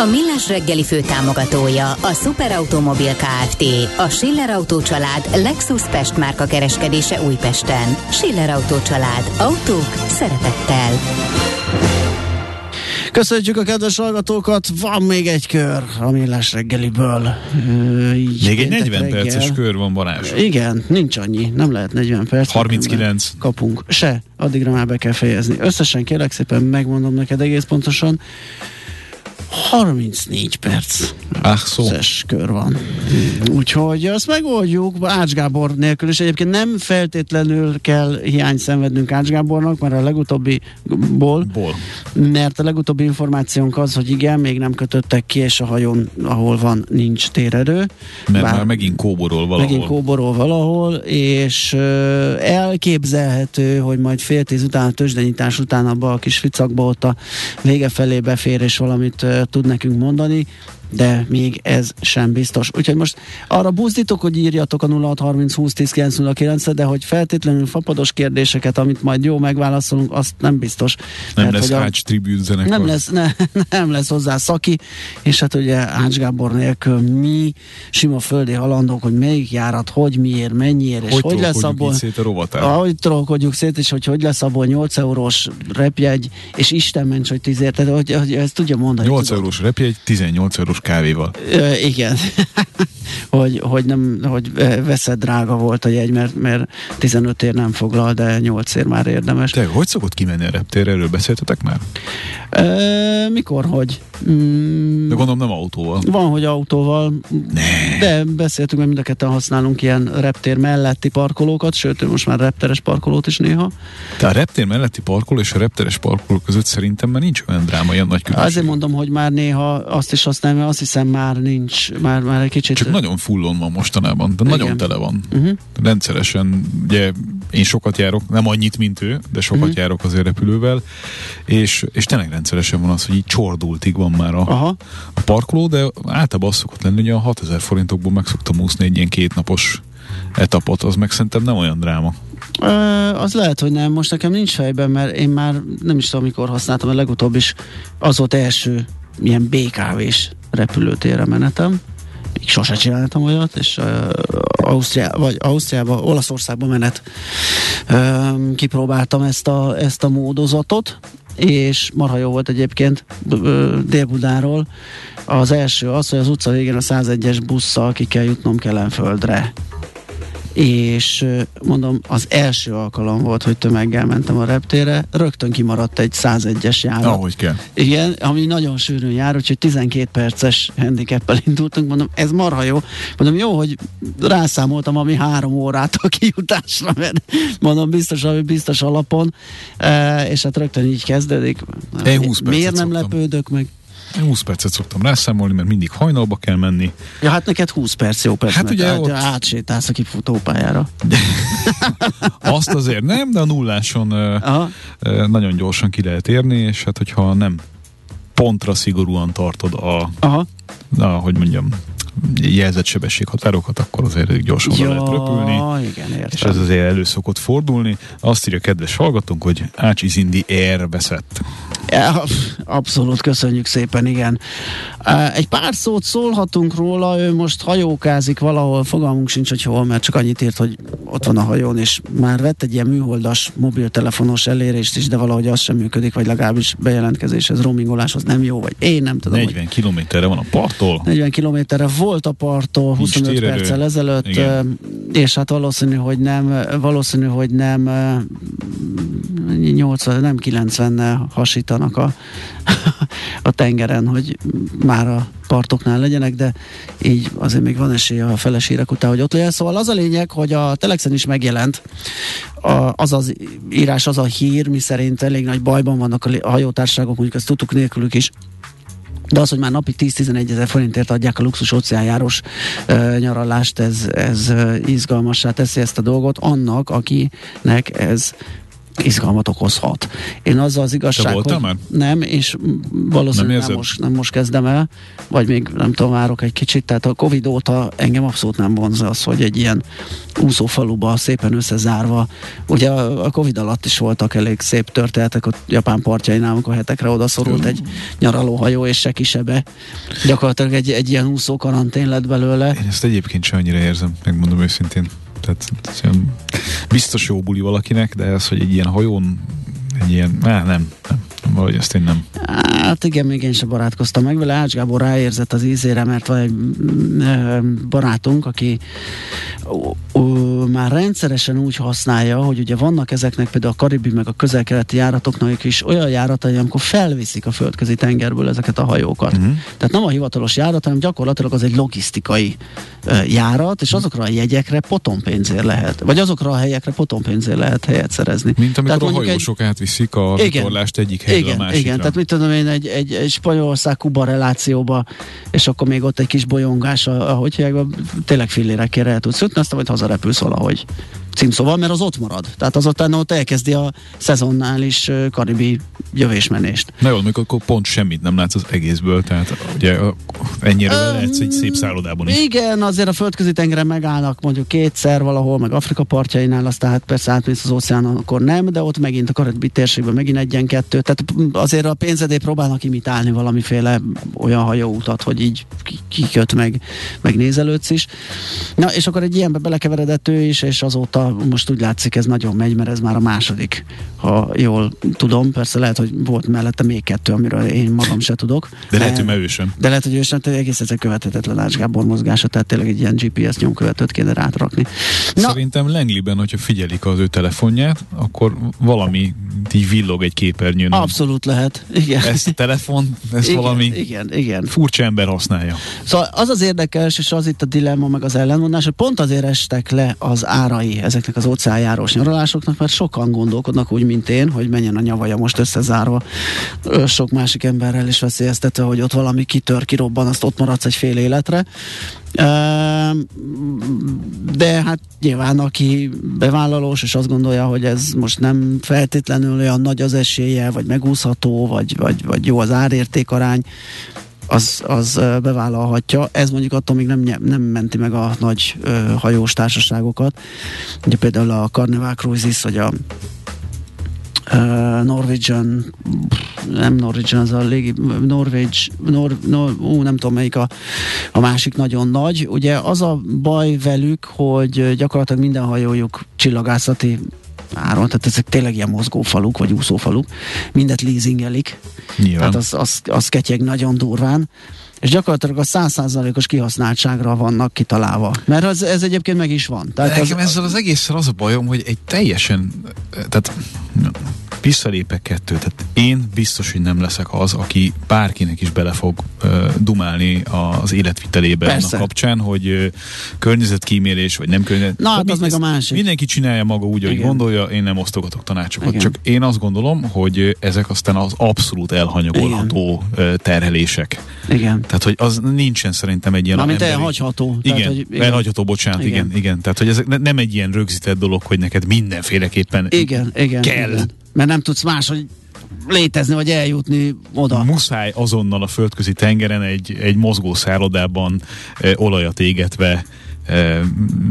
A Millás reggeli fő támogatója a Superautomobil KFT, a Schiller Auto család Lexus Pest márka kereskedése Újpesten. Schiller Auto család. Autók szeretettel. Köszönjük a kedves hallgatókat, van még egy kör a Millás reggeliből. Így még egy 40 reggel. perces kör van Balázs. Igen, nincs annyi, nem lehet 40 perc. 39. Kapunk. Se, addigra már be kell fejezni. Összesen kérlek szépen megmondom neked egész pontosan. 34 perc. Ah, szó. kör van. Úgyhogy azt megoldjuk Ács Gábor nélkül, és egyébként nem feltétlenül kell hiány szenvednünk Ács Gábornak, mert a legutóbbi ból, ból. mert a legutóbbi információnk az, hogy igen, még nem kötöttek ki, és a hajón, ahol van, nincs térerő. Mert Bár már megint kóborol valahol. Megint kóborol valahol, és elképzelhető, hogy majd fél tíz után, a tőzsdenyítás után abba a kis ficakba ott a vége felé befér, és valamit tud nekünk mondani de még ez sem biztos. Úgyhogy most arra buzdítok, hogy írjatok a 0630 20 10 909 de hogy feltétlenül fapados kérdéseket, amit majd jó megválaszolunk, azt nem biztos. Nem mert, lesz Ács tribűn Nem lesz, ne, nem lesz hozzá szaki, és hát ugye Ács Gábor nélkül mi sima földi halandók, hogy melyik járat, hogy miért, mennyiért, és hogy, hogy lesz abból. Szét a ahogy trollkodjuk szét, és hogy hogy lesz abból 8 eurós repjegy, és Isten ments, hogy 10 tehát hogy, hogy ezt tudja mondani. 8 tudod. eurós repjegy, 18 eurós kávéval. Ö, igen. hogy, hogy, nem, hogy veszed drága volt a jegy, mert, mert 15 ér nem foglal, de 8 ér már érdemes. Te hogy szokott kimenni a reptér? Erről beszéltetek már? Ö, mikor, hogy? Mm, de gondolom nem autóval. Van, hogy autóval. Ne. De beszéltünk, hogy mind a ketten használunk ilyen reptér melletti parkolókat, sőt, most már repteres parkolót is néha. De a reptér melletti parkoló és a repteres parkoló között szerintem már nincs olyan dráma, olyan nagy különbség. Azért mondom, hogy már néha azt is használom, mert azt hiszem már nincs, már, már egy kicsit... Csak nagyon fullon van mostanában, de Igen. nagyon tele van. Uh-huh. Rendszeresen, ugye én sokat járok, nem annyit, mint ő, de sokat uh-huh. járok azért repülővel, és, és tényleg rendszeresen van az, hogy így csordultig van már a, Aha. a parkoló, de általában az szokott lenni, hogy a 6000 forintokból meg szoktam úszni egy ilyen kétnapos etapot, az meg szerintem nem olyan dráma. Ö, az lehet, hogy nem. Most nekem nincs fejben, mert én már nem is tudom, mikor használtam, a legutóbb is az volt első ilyen BKV-s repülőtérre menetem. Még sose csináltam olyat, és uh, Ausztriá, vagy Ausztriába, Olaszországba menet uh, kipróbáltam ezt a, ezt a módozatot, és marha jó volt egyébként Dél-Budáról. Az első az, hogy az utca végén a 101-es busszal ki kell jutnom Kelenföldre és mondom, az első alkalom volt, hogy tömeggel mentem a reptére, rögtön kimaradt egy 101-es járat. Ahogy kell. Igen, ami nagyon sűrűn jár, úgyhogy 12 perces handicappel indultunk, mondom, ez marha jó. Mondom, jó, hogy rászámoltam, ami három órát a kijutásra, mert mondom, biztos, ami biztos alapon, e, és hát rögtön így kezdődik. Én 20 Miért nem szoktam. lepődök meg? Én 20 percet szoktam rászámolni, mert mindig hajnalba kell menni. Ja, hát neked 20 perc jó perc, hát ugye át, ott... átsétálsz a kifutópályára. Azt azért nem, de a nulláson Aha. nagyon gyorsan ki lehet érni, és hát hogyha nem pontra szigorúan tartod a, Aha. a hogy mondjam, jelzett sebességhatárokat, akkor azért gyorsan ja, lehet röpülni. Igen, értem. És ez azért elő szokott fordulni. Azt írja a kedves hallgatónk, hogy Ács is Indi Air veszett. Ja, abszolút, köszönjük szépen, igen. Egy pár szót szólhatunk róla, ő most hajókázik valahol, fogalmunk sincs, hogy hol, mert csak annyit írt, hogy ott van a hajón, és már vett egy ilyen műholdas mobiltelefonos elérést is, de valahogy az sem működik, vagy legalábbis bejelentkezéshez, roamingoláshoz nem jó, vagy én nem tudom. 40 hogy... kilométerre van a parttól. 40 kilométerre volt a parttól 25 perccel ezelőtt, Igen. és hát valószínű, hogy nem, valószínű, hogy nem 80, nem 90-nel hasítanak a, a tengeren, hogy már a partoknál legyenek, de így azért még van esélye a felesírek után, hogy ott legyen. Szóval az a lényeg, hogy a Telexen is megjelent a, az az írás, az a hír, mi szerint elég nagy bajban vannak a hajótárságok, mondjuk ezt tudtuk nélkülük is, de az, hogy már napi 10-11 ezer forintért adják a luxus óceánjáros uh, nyaralást, ez, ez izgalmassá teszi ezt a dolgot annak, akinek ez izgalmat okozhat. Én azzal az igazság, Te voltál hogy már? nem, és valószínűleg nem, nem, most, nem most kezdem el, vagy még nem tudom, várok egy kicsit, tehát a Covid óta engem abszolút nem vonz az, hogy egy ilyen úszófaluba szépen összezárva, ugye a, a Covid alatt is voltak elég szép történetek, a Japán partjainál, amikor hetekre odaszorult egy nyaralóhajó és se kisebe. Gyakorlatilag egy, egy ilyen úszó karantén lett belőle. Én ezt egyébként sem annyira érzem, megmondom őszintén. Tehát biztos jó buli valakinek, de ez, hogy egy ilyen hajón, egy ilyen, á, nem, nem, valahogy ezt én nem. Hát igen, még én sem barátkoztam meg vele. Ács Gábor ráérzett az ízére, mert van egy mm, barátunk, aki ó, ó, már rendszeresen úgy használja, hogy ugye vannak ezeknek például a karibi meg a közel-keleti járatoknak is olyan járatai, amikor felviszik a földközi tengerből ezeket a hajókat. Uh-huh. Tehát nem a hivatalos járat, hanem gyakorlatilag az egy logisztikai uh, járat, és azokra a jegyekre potonpénzért lehet, vagy azokra a helyekre potonpénzért lehet helyet szerezni. Mint amikor tehát a hajósok egy... átviszik a vitorlást egyik helyről igen, a másikra. Igen, tehát mit tudom én, egy, egy, egy Spanyolország-Kuba relációba, és akkor még ott egy kis bolyongás, ahogy hívják, tényleg fillérekére el tudsz jutni, aztán majd hazarepülsz valahogy címszóval, mert az ott marad. Tehát az ott, ott elkezdi a szezonnális karibi jövésmenést. Na jó, amikor akkor pont semmit nem látsz az egészből, tehát ugye ennyire um, lehetsz egy szép szállodában is. Igen, azért a földközi tengeren megállnak mondjuk kétszer valahol, meg Afrika partjainál, aztán hát persze átmész az óceánon, akkor nem, de ott megint a karibi térségben megint egyen-kettő. Tehát azért a pénzedé próbálnak imitálni valamiféle olyan hajóutat, hogy így kiköt meg, meg nézelődsz is. Na, és akkor egy ilyenbe belekeveredett ő is, és azóta óta most úgy látszik ez nagyon megy, mert ez már a második, ha jól tudom. Persze lehet, hogy volt mellette még kettő, amiről én magam se tudok. De lehet, hogy ő sem. De lehet, hogy ő sem, egész egyszer követhetetlen Ács Gábor mozgása, tehát tényleg egy ilyen GPS nyomkövetőt kéne rátrakni. Na, Szerintem Lengliben, hogyha figyelik az ő telefonját, akkor valami így villog egy képernyőn. Abszolút lehet, igen. Ezt a telefon, ez igen, valami igen, igen. furcsa ember használja. Szóval az az érdekes, és az itt a dilemma, meg az ellenmondás, hogy pont azért estek le az árai ezeknek az óceánjárós nyaralásoknak, mert sokan gondolkodnak úgy, mint én, hogy menjen a nyavaja most összezárva sok másik emberrel is veszélyeztetve, hogy ott valami kitör, kirobban, azt ott maradsz egy fél életre. De hát nyilván aki bevállalós, és azt gondolja, hogy ez most nem feltétlenül olyan nagy az esélye, vagy megúszható, vagy, vagy, vagy jó az árértékarány, az, az bevállalhatja. Ez mondjuk attól még nem, nem menti meg a nagy ö, hajós társaságokat. Ugye például a Carnival Cruises, vagy a Uh, Norwegian, nem Norwegian, az a légi, Norwich, Nor, Nor, ú, nem tudom melyik a, a másik nagyon nagy. Ugye az a baj velük, hogy gyakorlatilag minden hajójuk csillagászati áron, tehát ezek tényleg ilyen mozgófaluk, vagy úszófaluk, mindet leasingelik, Nyilván. tehát az, az, az ketyeg nagyon durván, és gyakorlatilag a százszázalékos kihasználtságra vannak kitalálva. Mert ez, ez egyébként meg is van. Tehát Nekem az, ezzel az egésszel az a bajom, hogy egy teljesen, tehát visszalépek kettő. Tehát én biztos, hogy nem leszek az, aki bárkinek is bele fog uh, dumálni az életvitelébe Persze. a kapcsán, hogy uh, környezetkímélés, vagy nem környezet. Na, hát az meg a másik. Mindenki csinálja maga úgy, ahogy gondolja, én nem osztogatok tanácsokat. Igen. Csak én azt gondolom, hogy ezek aztán az abszolút elhanyagolható Igen. terhelések. Igen. Tehát, hogy az nincsen szerintem egy ilyen Mármint elhagyható. Igen, tehát, hogy, igen. elhagyható, bocsánat, igen. igen, igen. Tehát, hogy ez nem egy ilyen rögzített dolog, hogy neked mindenféleképpen igen, igen, kell. Igen mert nem tudsz máshogy létezni, vagy eljutni oda. Muszáj azonnal a földközi tengeren egy, egy mozgó szállodában e, olajat égetve e,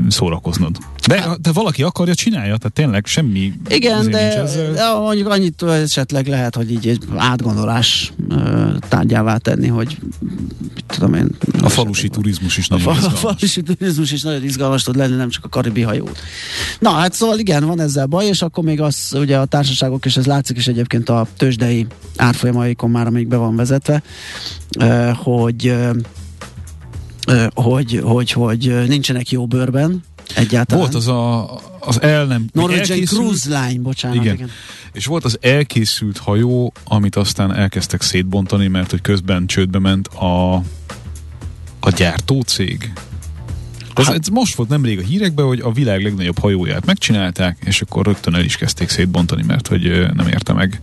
szórakoznod. De, de valaki akarja, csinálja, tehát tényleg semmi... Igen, de, de mondjuk annyit esetleg lehet, hogy így egy átgondolás tárgyává tenni, hogy tudom én... A falusi turizmus is nagyon a, izgalmas. A falusi turizmus is nagyon izgalmas tud lenni, nem csak a karibi hajó. Na, hát szóval igen, van ezzel baj, és akkor még az, ugye a társaságok, és ez látszik is egyébként a tőzsdei árfolyamaikon már, amíg be van vezetve, hogy hogy, hogy, hogy nincsenek jó bőrben, Egyáltalán. Volt az a, az el nem... Norwegian elkészült, Cruise Line, bocsánat. Igen. igen. És volt az elkészült hajó, amit aztán elkezdtek szétbontani, mert hogy közben csődbe ment a, a gyártócég. Ez, hát, ez most volt nemrég a hírekben, hogy a világ legnagyobb hajóját megcsinálták, és akkor rögtön el is kezdték szétbontani, mert hogy nem érte meg,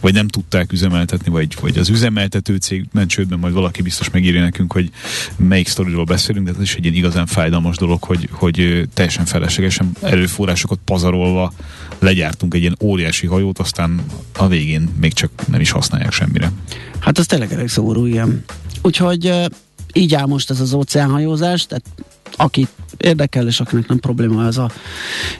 vagy nem tudták üzemeltetni, vagy, vagy az üzemeltető cég ment csődben, majd valaki biztos megírja nekünk, hogy melyik sztoriról beszélünk, de ez is egy ilyen igazán fájdalmas dolog, hogy, hogy teljesen feleslegesen erőforrásokat pazarolva legyártunk egy ilyen óriási hajót, aztán a végén még csak nem is használják semmire. Hát ez tényleg elég szomorú, ilyen. Úgyhogy így áll most ez az óceánhajózás, tehát akit érdekel, és akinek nem probléma ez a,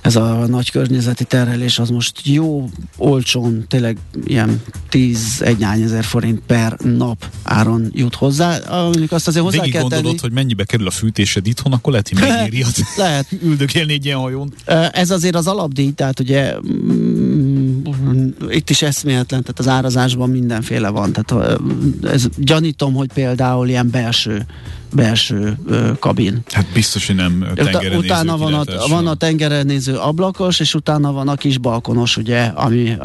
ez a nagy környezeti terhelés, az most jó, olcsón, tényleg ilyen 10 egy ezer forint per nap áron jut hozzá. Mondjuk azt azért hozzá Végig kell gondolod, tenni. hogy mennyibe kerül a fűtésed itthon, akkor lehet, hogy megéri lehet. üldögélni egy ilyen hajón. Ez azért az alapdíj, tehát ugye mm, itt is eszméletlen, tehát az árazásban mindenféle van. Tehát ez, gyanítom, hogy például ilyen belső belső kabin. Hát biztos, hogy nem tengeren Utána van a, van a tengeren néző ablakos, és utána van a kis balkonos, ugye, ami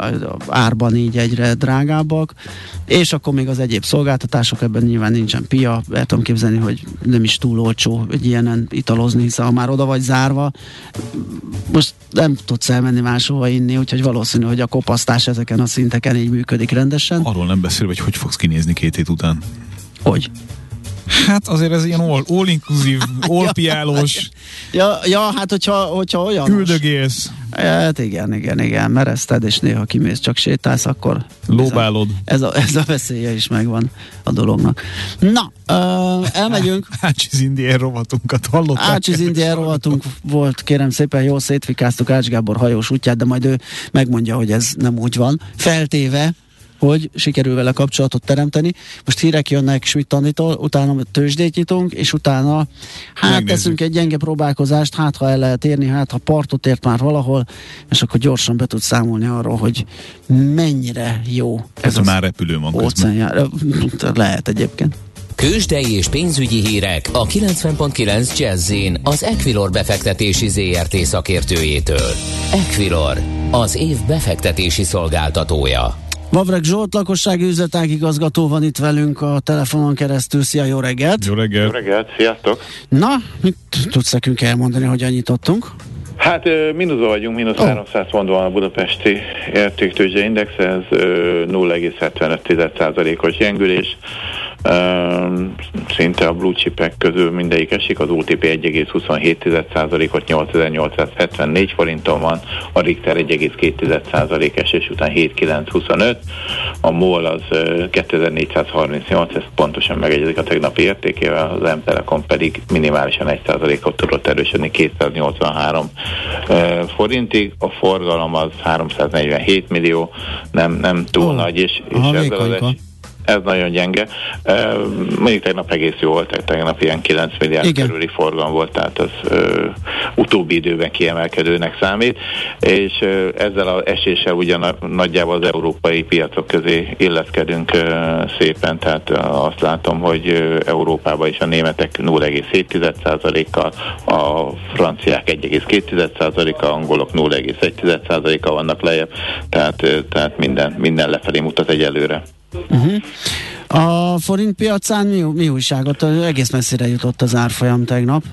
árban így egyre drágábbak, és akkor még az egyéb szolgáltatások, ebben nyilván nincsen pia, el tudom képzelni, hogy nem is túl olcsó egy ilyenen italozni, hiszen ha már oda vagy zárva, most nem tudsz elmenni máshova inni, úgyhogy valószínű, hogy a kopasztás ezeken a szinteken így működik rendesen. Arról nem beszél, hogy hogy fogsz kinézni két hét után. Hogy? Hát azért ez ilyen all, all inclusive, all piálós. Ja, ja, hát hogyha, hogyha olyan. Üldögélsz. Hát igen, igen, igen, mereszted, és néha kimész, csak sétálsz, akkor... Lóbálod. Ez a, ez a veszélye is megvan a dolognak. Na, uh, elmegyünk. Ácsiz Indier rovatunkat hallották. Ácsiz Indier rovatunk volt, kérem szépen, jól szétfikáztuk Ács Gábor hajós útját, de majd ő megmondja, hogy ez nem úgy van. Feltéve, hogy sikerül vele kapcsolatot teremteni. Most hírek jönnek Schmidt Anitól, utána tőzsdét nyitunk, és utána hát Megnézzük. teszünk egy gyenge próbálkozást, hát ha el lehet érni, hát ha partot ért már valahol, és akkor gyorsan be tud számolni arról, hogy mennyire jó. Ez, ez a már repülő van. Lehet egyébként. Kősdei és pénzügyi hírek a 90.9 jazz az Equilor befektetési ZRT szakértőjétől. Equilor, az év befektetési szolgáltatója. Vavreg Zsolt, lakossági üzletág igazgató van itt velünk a telefonon keresztül. Szia, jó reggelt! Jó reggelt! Jó reggelt, sziasztok! Na, mit tudsz nekünk elmondani, hogyan nyitottunk? Hát mínuszban vagyunk, mínusz oh. 300 pont van a budapesti értéktőzsde index, ez 0,75%-os gyengülés szinte a blue chipek közül mindegyik esik, az OTP 1,27%-ot 8874 forinton van, a Richter 1,2% esés után 7925, a MOL az 2438, ez pontosan megegyezik a tegnapi értékével, az M Telekom pedig minimálisan 1%-ot tudott erősödni 283 forintig, a forgalom az 347 millió, nem, nem túl oh, nagy, és, és ezzel az ez nagyon gyenge. Mondjuk tegnap egész jó volt, tegnap ilyen 9 milliárd Igen. körüli forgalom volt, tehát az ö, utóbbi időben kiemelkedőnek számít, és ö, ezzel az eséssel ugyan nagyjából az európai piacok közé illeszkedünk ö, szépen, tehát azt látom, hogy Európában is a németek 0,7%-kal, a franciák 1,2%-kal, angolok 0,1%-kal vannak lejjebb, tehát, tehát minden, minden lefelé mutat egyelőre. Uh-huh. A forint piacán mi, mi újságot? Egész messzire jutott az árfolyam tegnap.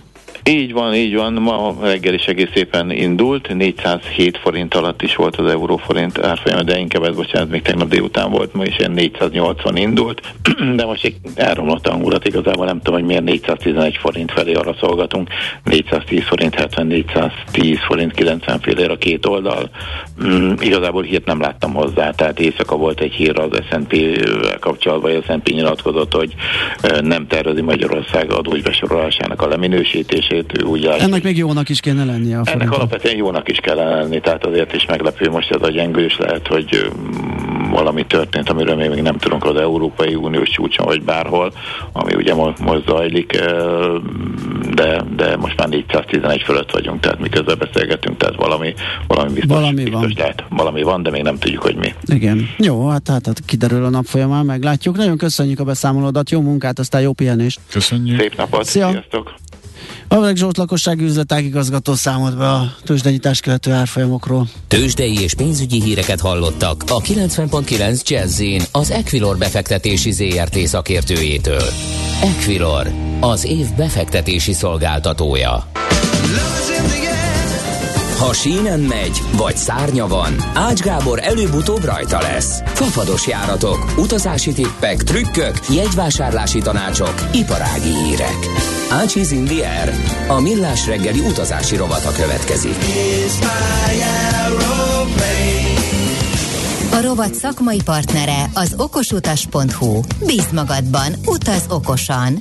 Így van, így van. Ma reggel is egész szépen indult. 407 forint alatt is volt az euróforint árfolyam, de inkább ez, bocsánat, még tegnap délután volt, ma is ilyen 480 indult, de most egy elromlott hangulat, igazából nem tudom, hogy miért 411 forint felé arra szolgatunk. 410 forint 70, 410 forint 90 félér a két oldal. Mm, igazából hírt nem láttam hozzá, tehát éjszaka volt egy hír az S&P-vel kapcsolatban, vagy S&P nyilatkozott, hogy nem tervezi Magyarország adógybesorolásának a leminősítését, részét úgy áll. Ennek még jónak is kéne lennie a Ennek alapvetően jónak is kellene lenni, tehát azért is meglepő most ez a gyengülés lehet, hogy valami történt, amiről még nem tudunk az Európai Uniós csúcson, vagy bárhol, ami ugye most, most zajlik, de, de most már 411 fölött vagyunk, tehát miközben beszélgetünk, tehát valami, valami biztos, valami biztos van. lehet. Valami van, de még nem tudjuk, hogy mi. Igen. Jó, hát, hát, hát kiderül a nap folyamán, meglátjuk. Nagyon köszönjük a beszámolódat, jó munkát, aztán jó pihenést. Köszönjük. Szép napot, Szia. sziasztok. Avreg Zsolt lakossági üzletág igazgató számolt be a tőzsdenyítás követő árfolyamokról. Tőzsdei és pénzügyi híreket hallottak a 90.9 jazz az Equilor befektetési ZRT szakértőjétől. Equilor, az év befektetési szolgáltatója. Ha sínen megy, vagy szárnya van, Ács Gábor előbb-utóbb rajta lesz. Fafados járatok, utazási tippek, trükkök, jegyvásárlási tanácsok, iparági hírek. Ácsiz Indier, a millás reggeli utazási rovata következik. A rovat szakmai partnere az okosutas.hu. Bíz magadban, utaz okosan!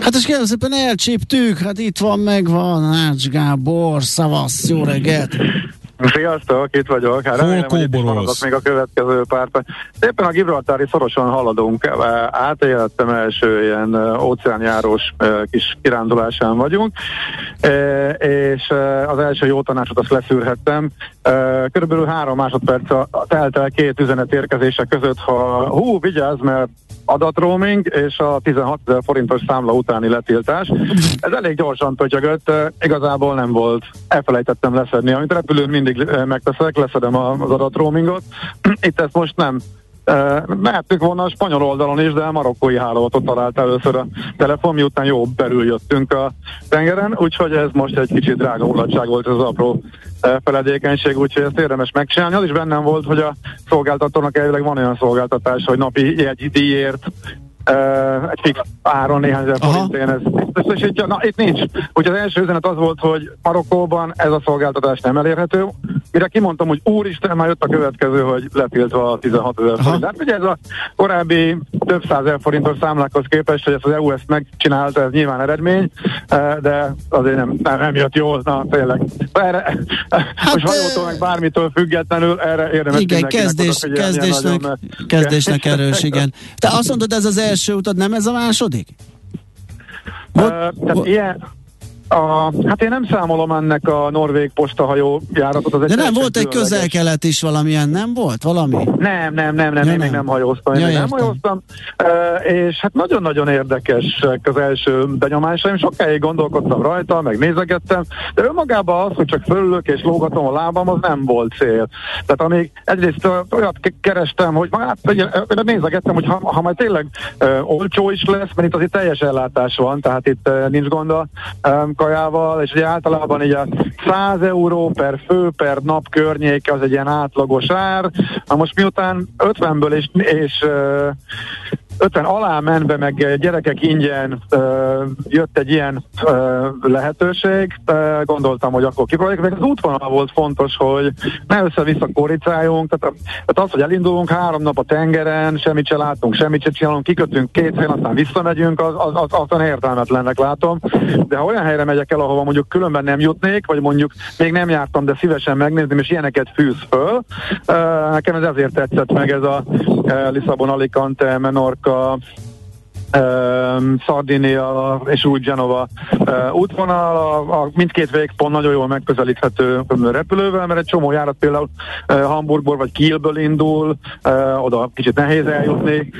Hát és kérem szépen elcsíptük, hát itt van, megvan, Ács Gábor, szavasz, jó reggelt! Sziasztok, itt vagyok. Hát remélem, hogy még a következő pár Éppen a Gibraltári szorosan haladunk. Átéltem első ilyen óceánjárós kis kirándulásán vagyunk, és az első jó tanácsot azt leszűrhettem. Körülbelül három másodperc telt el két üzenet érkezése között, ha hú, vigyázz, mert adatroaming és a 16 ezer forintos számla utáni letiltás. Ez elég gyorsan pötyögött, igazából nem volt. Elfelejtettem leszedni, amit repülőn mindig megteszek, leszedem az adatroamingot. Itt ezt most nem Mehettük volna a spanyol oldalon is, de a marokkói hálózatot talált először a telefon, miután jó belül jöttünk a tengeren, úgyhogy ez most egy kicsit drága mulatság volt ez az apró feledékenység, úgyhogy ezt érdemes megcsinálni. Az is bennem volt, hogy a szolgáltatónak elvileg van olyan szolgáltatás, hogy napi jegydíjért Uh, egy fix áron néhány ezer forintén ez biztosítja. Na, itt nincs. Úgyhogy az első üzenet az volt, hogy Marokkóban ez a szolgáltatás nem elérhető. Mire kimondtam, hogy úristen, már jött a következő, hogy letiltva a 16 ezer forint. Hát ugye ez a korábbi több százezer forintos számlákhoz képest, hogy ezt az EU ezt megcsinálta, ez nyilván eredmény, de azért nem, nem, nem jött jól, na tényleg. Erre, hát, most hajótól meg bármitől függetlenül erre érdemes Igen, kezdés, kezdésnek, nagyon, kezdésnek erős, igen. Te azt mondod, ez az első utad, nem ez a második? Uh, tehát ilyen, a, hát én nem számolom ennek a norvég postahajó járatot. Az De nem volt egy közel-kelet is valamilyen, nem volt valami? Nem, nem, nem, nem, ja, én nem. még nem hajóztam. Én ja, nem hajóztam, és hát nagyon-nagyon érdekesek az első benyomásaim, sokáig gondolkodtam rajta, meg nézegettem, de önmagában az, hogy csak fölülök és lógatom a lábam, az nem volt cél. Tehát amíg egyrészt olyat kerestem, hogy hát nézegettem, hogy ha, ha majd tényleg olcsó is lesz, mert itt azért teljes ellátás van, tehát itt nincs gond a kajával, és ugye általában így a 100 euró per fő per nap környéke az egy ilyen átlagos ár. Na most miután 50-ből és, és 50 alá menve, meg gyerekek ingyen ö, jött egy ilyen ö, lehetőség, ö, gondoltam, hogy akkor kipróbáljuk, meg az útvonal volt fontos, hogy ne össze-vissza koricáljunk, tehát, tehát az, hogy elindulunk három nap a tengeren, semmit se látunk, semmit se csinálunk, kikötünk két helyen, aztán visszamegyünk, az, az, az, aztán értelmetlennek látom, de ha olyan helyre megyek el, ahova mondjuk különben nem jutnék, vagy mondjuk még nem jártam, de szívesen megnézném, és ilyeneket fűz föl, ö, nekem ez ezért tetszett meg ez a Lisszabon, Alicante, Menorca, a Sardinia és úgy Genova útvonal, a, a mindkét végpont nagyon jól megközelíthető repülővel, mert egy csomó járat például Hamburgból vagy Kielből indul, oda kicsit nehéz eljutni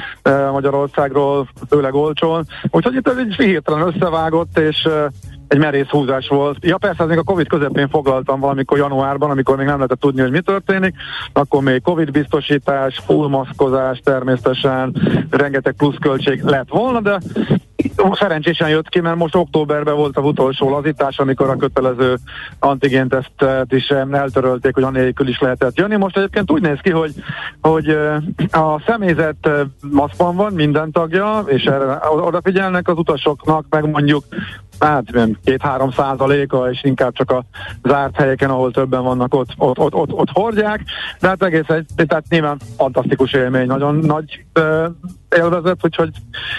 Magyarországról, főleg olcsón. Úgyhogy itt ez egy hirtelen összevágott, és egy merész húzás volt. Ja persze, még a Covid közepén foglaltam valamikor januárban, amikor még nem lehetett tudni, hogy mi történik, akkor még Covid biztosítás, full maszkozás természetesen, rengeteg pluszköltség lett volna, de szerencsésen jött ki, mert most októberben volt az utolsó lazítás, amikor a kötelező antigéntesztet is eltörölték, hogy anélkül is lehetett jönni. Most egyébként úgy néz ki, hogy, hogy a személyzet maszkban van, minden tagja, és erre odafigyelnek az utasoknak, meg mondjuk hát két-három százaléka, és inkább csak a zárt helyeken, ahol többen vannak, ott, ott, ott, ott, ott hordják, de hát egész egy, tehát nyilván fantasztikus élmény, nagyon nagy élvezet, úgyhogy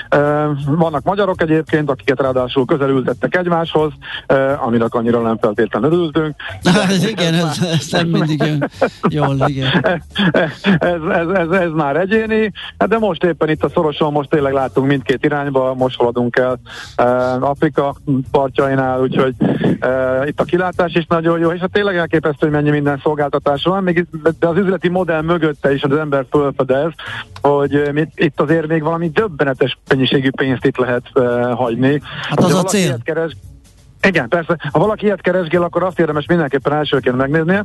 e, vannak magyarok egyébként, akiket ráadásul közelültettek egymáshoz, e, aminek annyira nem feltétlenül örültünk. Hát, igen, ez, ez nem mindig jön jól, igen. ez, ez, ez, ez már egyéni, de most éppen itt a szoroson, most tényleg látunk mindkét irányba, most haladunk el e, Afrika partjainál, úgyhogy e, itt a kilátás is nagyon jó, és hát tényleg elképesztő, hogy mennyi minden szolgáltatás van, még, de az üzleti modell mögötte is az ember fölfedez, hogy itt azért azért még valami döbbenetes mennyiségű pénzt itt lehet uh, hagyni. Hát az a cél. Keres, Igen, persze. Ha valaki ilyet keresgél, akkor azt érdemes mindenképpen elsőként megnéznie,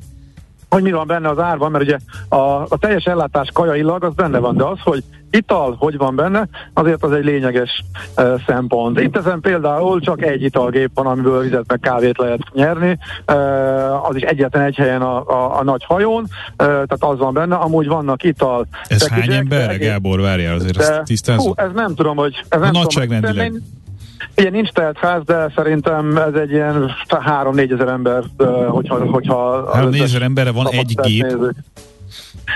hogy mi van benne az árban, mert ugye a, a teljes ellátás kajailag az benne van, de az, hogy ital hogy van benne, azért az egy lényeges uh, szempont. Itt ezen például csak egy italgép van, amiből vizet meg kávét lehet nyerni, uh, az is egyetlen egy helyen a, a, a nagy hajón, uh, tehát az van benne, amúgy vannak ital. Ez hány ember, Gábor, várjál azért, de, ezt tisztázunk? ez nem tudom, hogy... Ez nem a nagyságrendileg. Igen, nincs telt ház, de szerintem ez egy ilyen 3-4 ezer ember, hogyha... hogyha 3-4 ezer emberre van egy gép. Nézzük.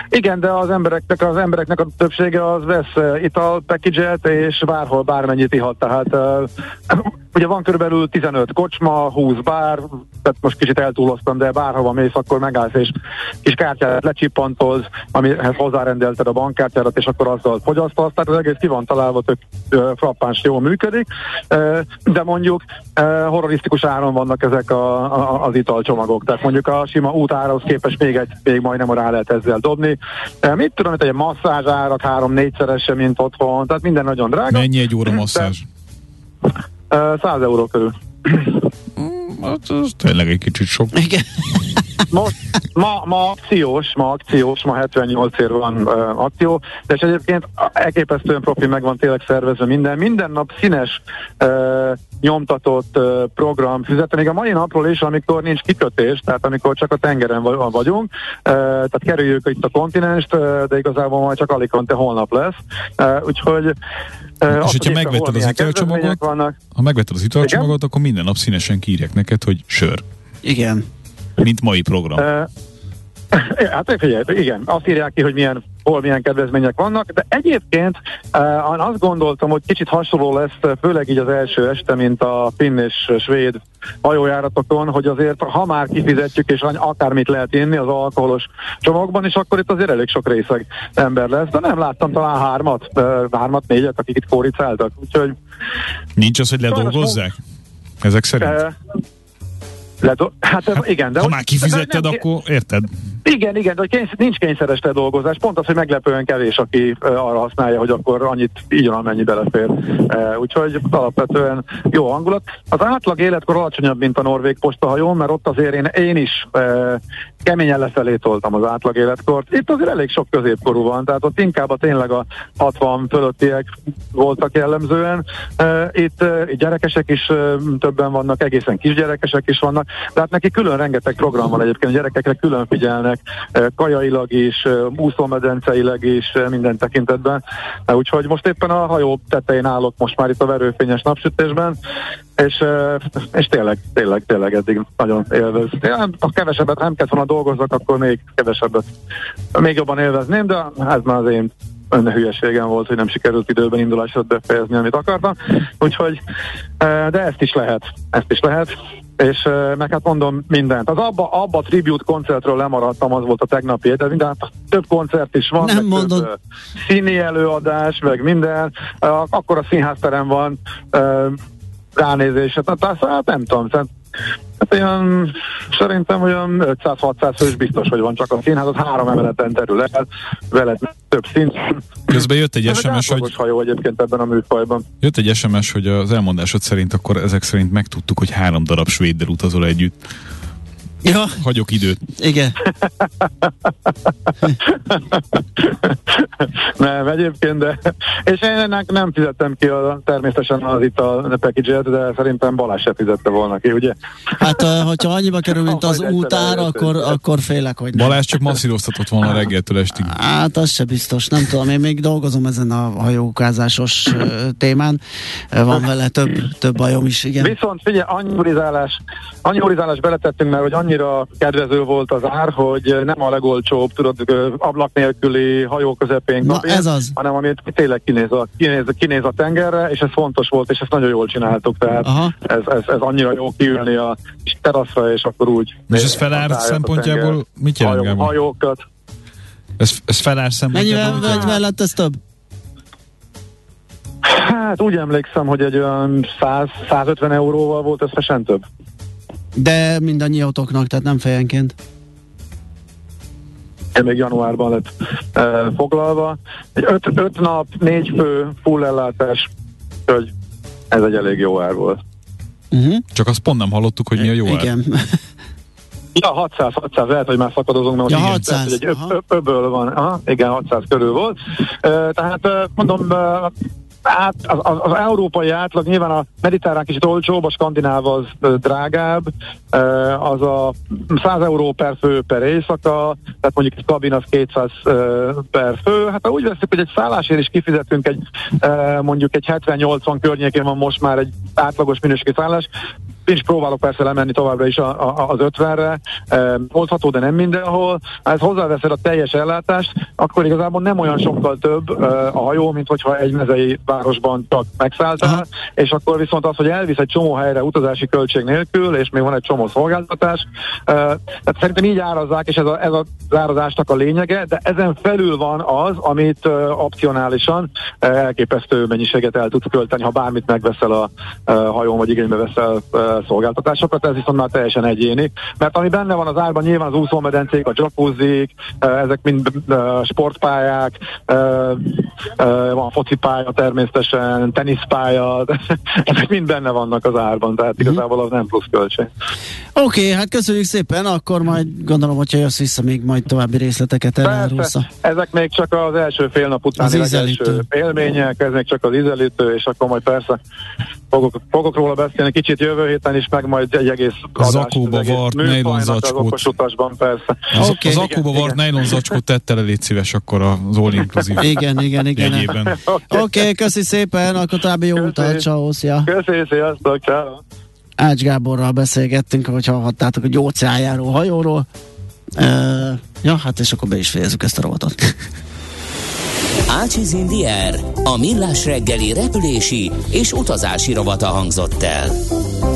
Igen, de az embereknek, az embereknek a többsége az vesz ital package és bárhol bármennyit ihat, tehát Ugye van körülbelül 15 kocsma, 20 bár, tehát most kicsit eltúloztam, de bárhova mész, akkor megállsz és kis kártyát lecsippantoz, amihez hozzárendelted a bankkártyádat, és akkor azzal fogyasztasz. Tehát az egész ki van találva, tök frappáns, jól működik, de mondjuk horrorisztikus áron vannak ezek a, a, az italcsomagok. Tehát mondjuk a sima útárahoz képest még egy, még majdnem rá lehet ezzel dobni. Mit tudom, hogy egy masszázs árak három-négyszerese, mint otthon, tehát minden nagyon drága. Mennyi egy óra masszázs? De, 100 euró körül. Mm, hát az tényleg egy kicsit sok. Igen. Most, ma, ma akciós, ma akciós, ma 78 ér van uh, akció, de és egyébként elképesztően profi meg van tényleg szervezve minden. Minden nap színes uh, nyomtatott uh, program füzet, még a mai napról is, amikor nincs kikötés, tehát amikor csak a tengeren vagyunk, uh, tehát kerüljük itt a kontinenst, uh, de igazából majd csak Alicante holnap lesz. Uh, úgyhogy és hogyha megvetted az italcsomagot, ha megvetted az italcsomagot, akkor minden nap színesen kírják neked, hogy sör. Igen. Mint mai program. Uh, Hát figyelj, igen, azt írják ki, hogy milyen, hol milyen kedvezmények vannak, de egyébként uh, azt gondoltam, hogy kicsit hasonló lesz, főleg így az első este, mint a finn és svéd hajójáratokon, hogy azért ha már kifizetjük, és akármit lehet inni az alkoholos csomagban, és akkor itt azért elég sok részeg ember lesz, de nem láttam talán hármat, uh, hármat, négyet, akik itt kóricáltak, úgyhogy... Nincs az, hogy ledolgozzák? Ezek szerint? Uh, Ledo- hát, hát igen, de... Ha már kifizetted, nem, akkor érted? Igen, igen, de hogy kényszer, nincs kényszeres dolgozás. Pont az, hogy meglepően kevés, aki arra használja, hogy akkor annyit így amennyi belefér. Uh, úgyhogy alapvetően jó hangulat. Az átlag életkor alacsonyabb, mint a norvég postahajón, mert ott azért én, én is keményen lefelé toltam az átlag életkort. Itt azért elég sok középkorú van, tehát ott inkább a tényleg a 60 fölöttiek voltak jellemzően. Itt, gyerekesek is többen vannak, egészen kisgyerekesek is vannak, de hát neki külön rengeteg program van egyébként, a gyerekekre külön figyelnek, kajailag is, úszómedenceileg is, minden tekintetben. Úgyhogy most éppen a hajó tetején állok most már itt a verőfényes napsütésben, és, és tényleg, tényleg, tényleg eddig nagyon élvez. Ha kevesebbet nem kellett volna dolgozzak, akkor még kevesebbet, még jobban élvezném, de ez már az én önne hülyeségem volt, hogy nem sikerült időben indulásra befejezni, amit akartam. Úgyhogy, de ezt is lehet, ezt is lehet és meg hát mondom mindent. Az abba, abba a tribute koncertről lemaradtam, az volt a tegnapi, de minden, több koncert is van, nem mondod. Több, színi előadás, meg minden, akkor a színházterem van, ránézés, hát, hát nem tudom, Hát olyan, szerintem olyan 500-600 fős biztos, hogy van csak a színház, az három emeleten terül el, vele több szint. Közben jött egy SMS, hogy... hajó egyébként ebben a műfajban. Jött egy SMS, hogy az elmondásod szerint akkor ezek szerint megtudtuk, hogy három darab svéddel utazol együtt. Ja. Hagyok időt. Igen. nem, egyébként, de és én ennek nem fizettem ki a, természetesen az itt a package de szerintem Balázs se fizette volna ki, ugye? Hát, hogyha annyiba kerül, mint az útár, akkor, akkor félek, hogy nem. Balázs csak masszíroztatott volna reggeltől estig. Hát, az se biztos, nem tudom, én még dolgozom ezen a hajókázásos témán, van vele több, több bajom is, igen. Viszont figyelj, annyi urizálás, annyi urizálás beletettünk, mert hogy annyira kedvező volt az ár, hogy nem a legolcsóbb, tudod, ablak nélküli hajó közepén kabin, ez az. hanem amit tényleg kinéz a, kinéz, kinéz a tengerre, és ez fontos volt, és ezt nagyon jól csináltuk, tehát ez, ez, ez, annyira jó kiülni a teraszra, és akkor úgy. És ez felár szempontjából mit jelent? Hajó, hajókat. Ez, ez felár szempontjából? Mennyivel lett ez több? Hát úgy emlékszem, hogy egy olyan 100, 150 euróval volt összesen több. De mindannyi autóknak, tehát nem fejenként. Még januárban lett e, foglalva. Egy öt, öt nap, négy fő, full ellátás, hogy ez egy elég jó ár volt. Uh-huh. Csak azt pont nem hallottuk, hogy mi a jó Igen. Ja, 600, 600, lehet, hogy már szakadozunk, mert ja, most 600, igen, egy öb, öböl van. Aha, igen, 600 körül volt. Uh, tehát uh, mondom, Hát az, az, az európai átlag nyilván a mediterrán kicsit olcsóbb, a skandináv az drágább, az a 100 euró per fő per éjszaka, tehát mondjuk egy kabin az 200 per fő. Hát ha úgy veszük, hogy egy szállásért is kifizetünk egy mondjuk egy 70-80 környékén van most már egy átlagos minőségi szállás, én is próbálok persze lemenni továbbra is a, a, az 50-re, e, hozható, de nem mindenhol. Ha ez hozzáveszed a teljes ellátást, akkor igazából nem olyan sokkal több e, a hajó, mint hogyha egy mezei városban csak megszálltál, Aha. és akkor viszont az, hogy elvisz egy csomó helyre utazási költség nélkül, és még van egy csomó szolgáltatás. E, tehát szerintem így árazzák, és ez a, ez a árazásnak a lényege, de ezen felül van az, amit e, opcionálisan e, elképesztő mennyiséget el tudsz költeni, ha bármit megveszel a e, hajón, vagy igénybe veszel e, szolgáltatásokat, ez viszont már teljesen egyéni. Mert ami benne van az árban, nyilván az úszómedencék, a jacuzzik, ezek mind sportpályák, van focipálya természetesen, teniszpálya, ezek mind benne vannak az árban, tehát mhm. igazából az nem plusz költség. Oké, okay, hát köszönjük szépen, akkor majd gondolom, hogyha jössz vissza, még majd további részleteket elárulsz. Ezek még csak az első fél nap után első élmények, ez még csak az ízelítő, és akkor majd persze fogok, fogok róla beszélni kicsit jövő héten is, meg majd egy egész Zakóba adás, vart nejlon zacskót. Az utasban, persze. Az, okay. az zakóba vart nejlon zacskót tette le, légy szíves akkor az all inclusive Igen, igen, igen. Oké, okay, köszi szépen, akkor további jó utat, ciao, szia. Köszi, sziasztok, ciao. Ács Gáborral beszélgettünk, ahogy hallhattátok, hogy óceánjáró hajóról. Uh, ja, hát és akkor be is fejezzük ezt a rovatot. Ácsiz Indier, a millás reggeli repülési és utazási rovata hangzott el.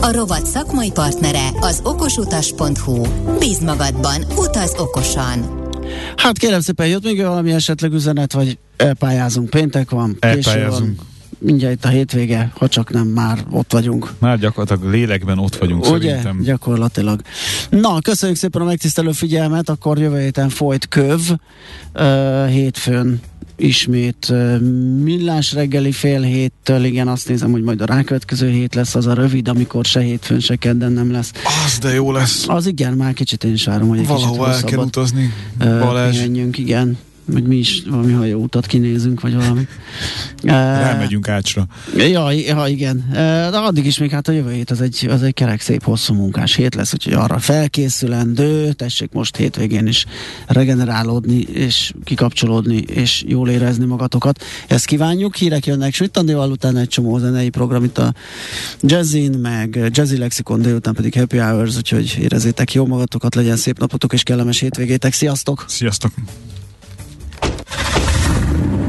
A rovat szakmai partnere az okosutas.hu. Bíz magadban, utaz okosan! Hát kérem szépen, jött még valami esetleg üzenet, vagy elpályázunk, péntek van, elpályázunk. Van mindjárt itt a hétvége, ha csak nem már ott vagyunk. Már gyakorlatilag lélekben ott vagyunk Ugye? szerintem. gyakorlatilag. Na, köszönjük szépen a megtisztelő figyelmet, akkor jövő héten folyt köv, uh, hétfőn ismét millás reggeli fél héttől, igen, azt nézem, hogy majd a rákövetkező hét lesz az a rövid, amikor se hétfőn, se kedden nem lesz. Az de jó lesz. Az igen, már kicsit én is várom, hogy egy Valahova kicsit el kell utazni. Balázs. Menjünk, igen hogy mi is valami hajóutat kinézünk, vagy valami. Rámegyünk ácsra. Ja, ja, igen. De addig is még hát a jövő hét az egy, az egy kerek szép hosszú munkás hét lesz, úgyhogy arra felkészülendő, tessék most hétvégén is regenerálódni, és kikapcsolódni, és jól érezni magatokat. Ezt kívánjuk, hírek jönnek Smittandival, utána egy csomó zenei program itt a Jazzin, meg Jazzy Lexikon, délután pedig Happy Hours, úgyhogy érezzétek jó magatokat, legyen szép napotok és kellemes hétvégétek. Sziasztok! Sziasztok!